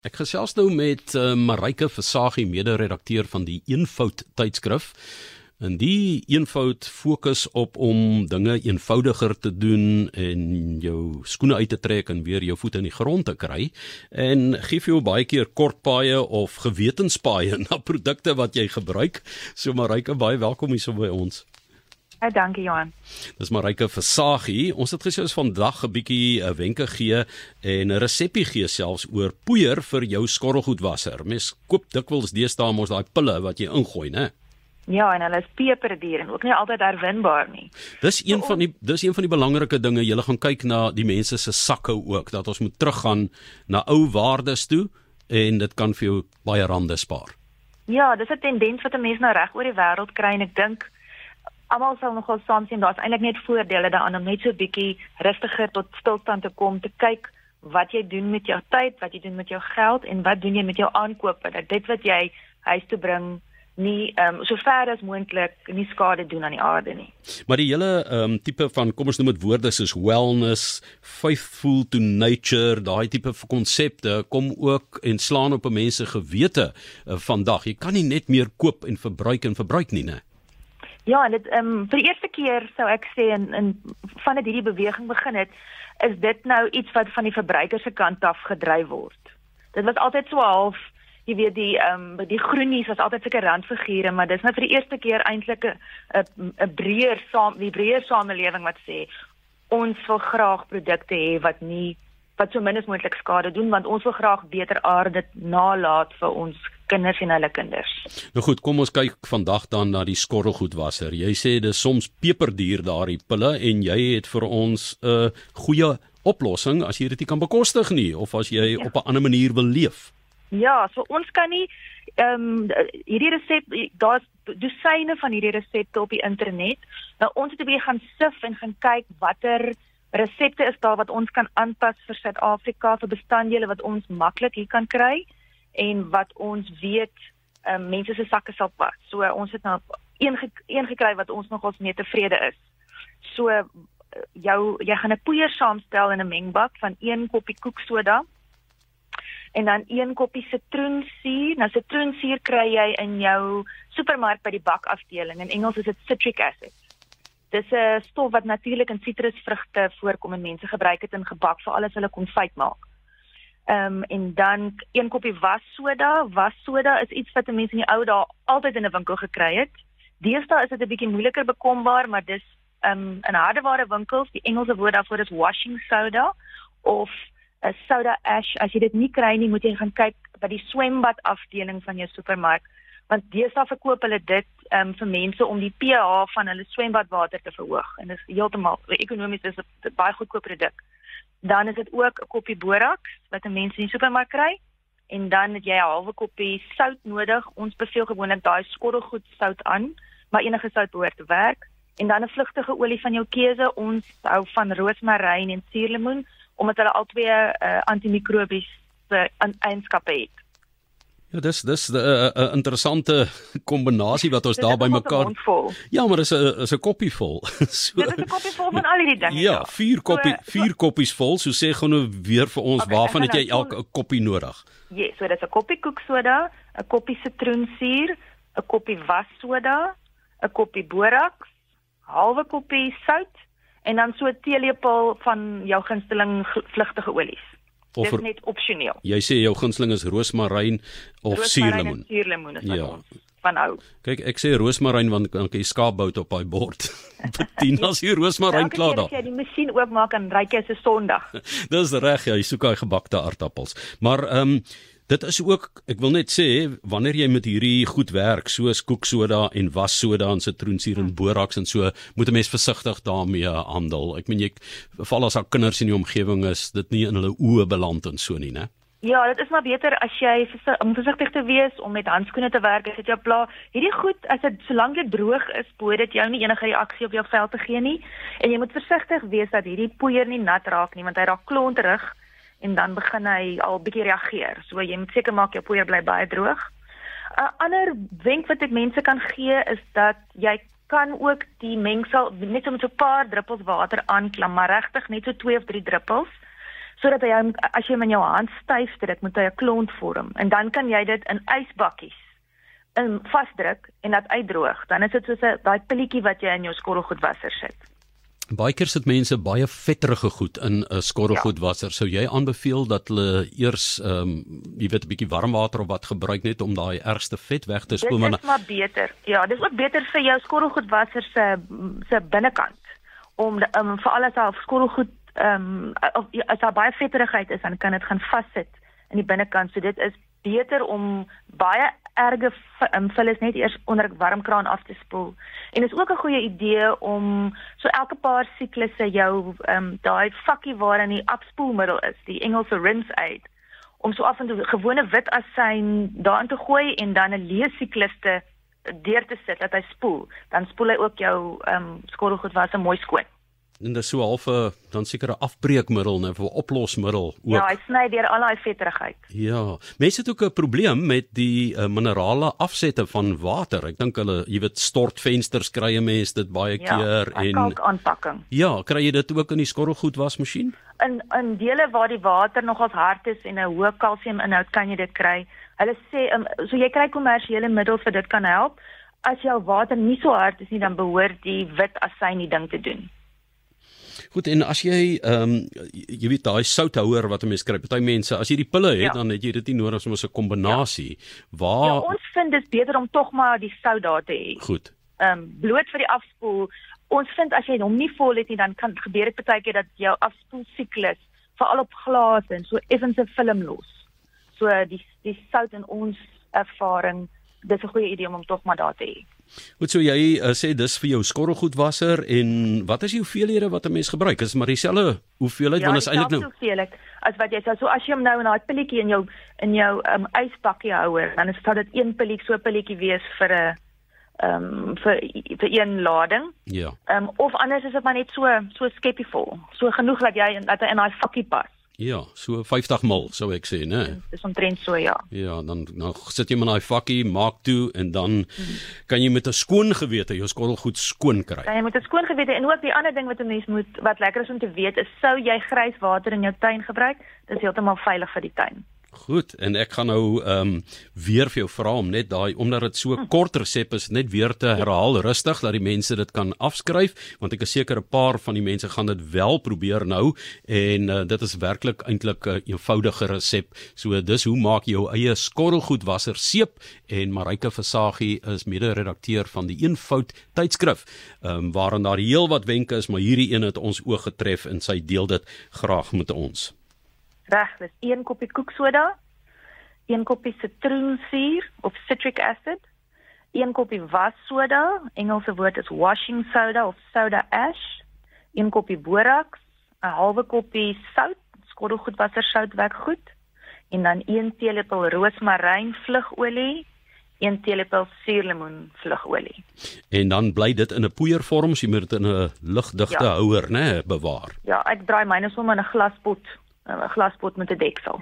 Ek gesels nou met uh, Marike Versagie, mede-redakteur van die Eenvoud tydskrif. En die Eenvoud fokus op om dinge eenvoudiger te doen en jou skoene uit te trek en weer jou voete in die grond te kry en gee vir jou baie keer kortpaaie of gewetenspaaie na produkte wat jy gebruik. So Marike, baie welkom hier so by ons. Ja, uh, dankie Johan. Dis Marike Versagie. Ons het gesê ons vandag 'n bietjie eh, wenke gee en 'n resepie gee selfs oor poeier vir jou skorrelgoedwasser. Mens koop dikwels deesdae mos daai pille wat jy ingooi, né? Ja, en hulle is peperdier en ook nie altyd herwinbaar nie. Dis een van die dis een van die belangrike dinge. Jy gaan kyk na die mense se sakke ook dat ons moet teruggaan na ou waardes toe en dit kan vir jou baie rande spaar. Ja, dis 'n tendens wat 'n mens nou reg oor die wêreld kry en ek dink almal sal nogal saamstem daar's eintlik net voordele daaraan om net so bietjie rustiger tot stilstand te kom te kyk wat jy doen met jou tyd, wat jy doen met jou geld en wat doen jy met jou aankope dat dit wat jy huis toe bring nie ehm um, so ver as moontlik nie skade doen aan die aarde nie. Maar die hele ehm um, tipe van kom ons noem dit woorde soos wellness, faithful to nature, daai tipe van konsepte kom ook en slaan op 'n mens se gewete uh, vandag. Jy kan nie net meer koop en verbruik en verbruik nie, né? Ja, en dit ehm um, vir die eerste keer sou ek sê in in van dit hierdie beweging begin het, is dit nou iets wat van die verbruiker se kant af gedryf word. Dit was altyd so half, jy weet die ehm um, die groenies was altyd seker randfigure, maar dis nou vir die eerste keer eintlik 'n 'n breër saam die breër samelewing wat sê ons wil graag produkte hê wat nie wat so min as moontlik skade doen want ons wil graag beter aarde nalaat vir ons kinders en hulle kinders. Nou goed, kom ons kyk vandag dan na die skorrelgoedwasser. Jy sê dis soms peperduur daardie pille en jy het vir ons 'n uh, goeie oplossing as jy dit nie kan bekostig nie of as jy ja. op 'n ander manier wil leef. Ja, so ons kan nie ehm um, hierdie resep daar's dosyne van hierdie resepte op die internet. Nou ons het 'n bietjie gaan sif en gaan kyk watter resepte is daar wat ons kan aanpas vir Suid-Afrika vir bestanddele wat ons maklik hier kan kry en wat ons weet um, mense se sakke sal pas. So uh, ons het nou een ge een gekry wat ons nogals mee tevrede is. So uh, jou jy gaan 'n poeier saamstel in 'n mengbak van 1 koppie koeksoda en dan 1 koppie sitroensuur. Nou sitroensuur kry jy in jou supermark by die bakafdeling. In Engels is dit citric acid. Dis 'n stof wat natuurlik in sitrusvrugte voorkom en mense gebruik dit in gebak vir alles hulle konfyt maak. Ehm um, en dan een koppie wassoda. Wassoda is iets wat mense in die ou dae altyd in 'n winkel gekry het. Deesdae is dit 'n bietjie moeiliker bekombaar, maar dis ehm um, in hardeware winkels, die Engelse woord daarvoor is washing soda of 'n soda ash. As jy dit nie kry nie, moet jy gaan kyk by die swembad afdeling van jou supermark want deesdae verkoop hulle dit um, vir mense om die pH van hulle swembadwater te verhoog en dit is heeltemal ekonomies is 'n baie goedkoop produk. Dan is dit ook 'n koppie boraks wat 'n mens in die supermark kry en dan het jy 'n halwe koppie sout nodig. Ons beveel gewoonlik daai skottelgoed sout aan, maar enige sout behoort te werk en dan 'n vlugtige olie van jou keuse. Ons hou van roosmaryn en suurlemoen omdat hulle albei uh, antimikrobiese eienskappe het. Ja, dis dis 'n uh, uh, interessante kombinasie wat ons daar by mekaar. Ja, maar dis 'n is 'n koppie vol. so, dit is 'n koppie vol van al hierdie dinge. Ja, ja. vier koppie so, vier koppies vol. So sê gou nou weer vir ons okay, waarvan het jy nou elke 'n koppie nodig? Ja, yes, so dis 'n koppie koeksoda, 'n koppie sitroensuur, 'n koppie wassoda, 'n koppie boraks, halwe koppie sout en dan so 'n teelepel van jou gunsteling vlugtige olies. Of dit is net opsioneel. Jy sê jou gunsteling is roosmaryn of suurlemoen. Suurlemoen is ja. ons van ou. Kyk, ek sê roosmaryn want dan kan jy skaapbout op daai bord. Betien as jy roosmaryn klaar daar. As jy die masjien oopmaak en ry jy se Sondag. Dis reg, ja, jy soek daai gebakte aardappels. Maar ehm um, Dit is ook ek wil net sê wanneer jy met hierdie goed werk soos koeksoda en wassoda en sitroensuur en boraks en so moet 'n mens versigtig daarmee handel. Ek meen jy veral as daar kinders in die omgewing is, dit nie in hulle oë beland en so nie, né? Ja, dit is maar beter as jy om versigtig te wees om met handskoene te werk as dit jou pla. Hierdie goed as dit solank dit droog is, moet dit jou nie enige reaksie op jou vel te gee nie. En jy moet versigtig wees dat hierdie poeier nie nat raak nie want hy raak klonterig en dan begin hy al bietjie reageer. So jy moet seker maak jou poeier bly baie droog. 'n uh, Ander wenk wat ek mense kan gee is dat jy kan ook die mengsel net so met so 'n paar druppels water aanklam, maar regtig net so 2 of 3 druppels sodat hy as jy hom in jou hand styf druk, moet hy 'n klont vorm en dan kan jy dit in ysbakkies in vasdruk en dat uitdroog. Dan is dit soos 'n daai pilletjie wat jy in jou skorrelgoedwasser sit. Baie keer sit mense baie vetterige goed in 'n skorrelgoedwasser. Ja. Sou jy aanbeveel dat hulle eers ehm um, jy weet 'n bietjie warm water of wat gebruik net om daai ergste vet weg te spoel Dit is maar beter. Ja, dis ook beter vir jou skorrelgoedwasser se se binnekant om um, vir alles al skorrelgoed ehm um, as daar baie vetterigheid is dan kan dit gaan vassit in die binnekant. So dit is beter om baie erge um, vullis net eers onder 'n warmkraan af te spoel. En is ook 'n goeie idee om so elke paar siklusse jou ehm um, daai vakkie waar in die afspoelmiddel is, die Engelse rinse aid, om so af en toe gewone wit asyn daarin te gooi en dan 'n leesiklus te deur te sit dat hy spoel. Dan spoel hy ook jou ehm um, skorrelgoed was 'n mooi skoon en dis so half 'n dan seker 'n afbreekmiddel of 'n oplosmiddel ook. Ja, hy sny deur al daai vetterigheid. Ja, mense het ook 'n probleem met die uh, minerale afsette van water. Ek dink hulle, jy weet, stortvensters kry mense dit baie ja, keer en kalkaanpakking. Ja, kry jy dit ook in die skorrelgoed wasmasjien? In in dele waar die water nogals hard is en 'n hoë kalsiuminhoud kan jy dit kry. Hulle sê um, so jy kry kommersiële middels vir dit kan help. As jou water nie so hard is nie, dan behoort die wit asyn die ding te doen. Goed en as jy ehm um, jy weet daai southouer wat 'n mens kry, party mense as jy die pille het, ja. dan het jy dit nie nodig om 'n kombinasie. Ja. Waar Ja, ons vind dit beter om tog maar die sout daar te hê. Goed. Ehm um, bloot vir die afspoel. Ons vind as jy hom nie vol het nie, dan kan gebeur dit baie keer dat jou afspoel siklus veral op glas en so effens 'n film los. So die die sout in ons ervaring, dis 'n goeie idee om hom tog maar daar te hê. Wat sou jy uh, sê dis vir jou skorrelgoedwasser en wat is die hoeveelhede wat 'n mens gebruik? Is maar dieselfde hoeveelheid ja, want is eintlik nou hoeveelheid as wat jy sê so as jy hom nou in daai pilletjie in jou in jou um, ysbakkie houer, dan is dit een pilletjie so pilletjie wees vir 'n ehm um, vir vir een lading. Ja. Ehm um, of anders is dit maar net so so skeppie vol. So genoeg dat jy dat hy in daai vakkie pas. Ja, so 50 mil sou ek sê, né? Dis omtrent so ja. Ja, dan dan sit jy met daai vakkie, maak toe en dan hmm. kan jy met 'n skoon gewete jou skottel goed skoon kry. Kan jy met 'n skoon gewete en ook die ander ding wat 'n mens moet wat lekker is om te weet is sou jy grys water in jou tuin gebruik, dis heeltemal veilig vir die tuin. Goed, en ek gaan nou ehm um, weer vir jou vra om net daai omdat dit so kort resep is net weer te herhaal rustig dat die mense dit kan afskryf want ek is seker 'n paar van die mense gaan dit wel probeer nou en uh, dit is werklik eintlik 'n eenvoudige resep. So dis hoe maak jy jou eie skorrelgoedwasser seep en Marika Versagie is mede-redakteur van die Eenvoud tydskrif. Ehm um, waarin daar heel wat wenke is, maar hierdie een het ons oog getref en sy deel dit graag met ons. Reg, dis 1 koppie koeksoda, 1 koppie sitroensuur of citric acid, 1 koppie wassoda, Engelse woord is washing soda of soda ash, 1 koppie boraks, 'n halwe koppie sout, skottelgoedwasser sout werk goed, en dan 1 teelepel roosmaryn vlugolie, 1 teelepel suurlemoen vlugolie. En dan bly dit in 'n poeiervorm, so jy moet dit in 'n lugdigte ja. houer, né, bewaar. Ja, ek draai myne sommer in 'n glaspot 'n glaspot met 'n deksel.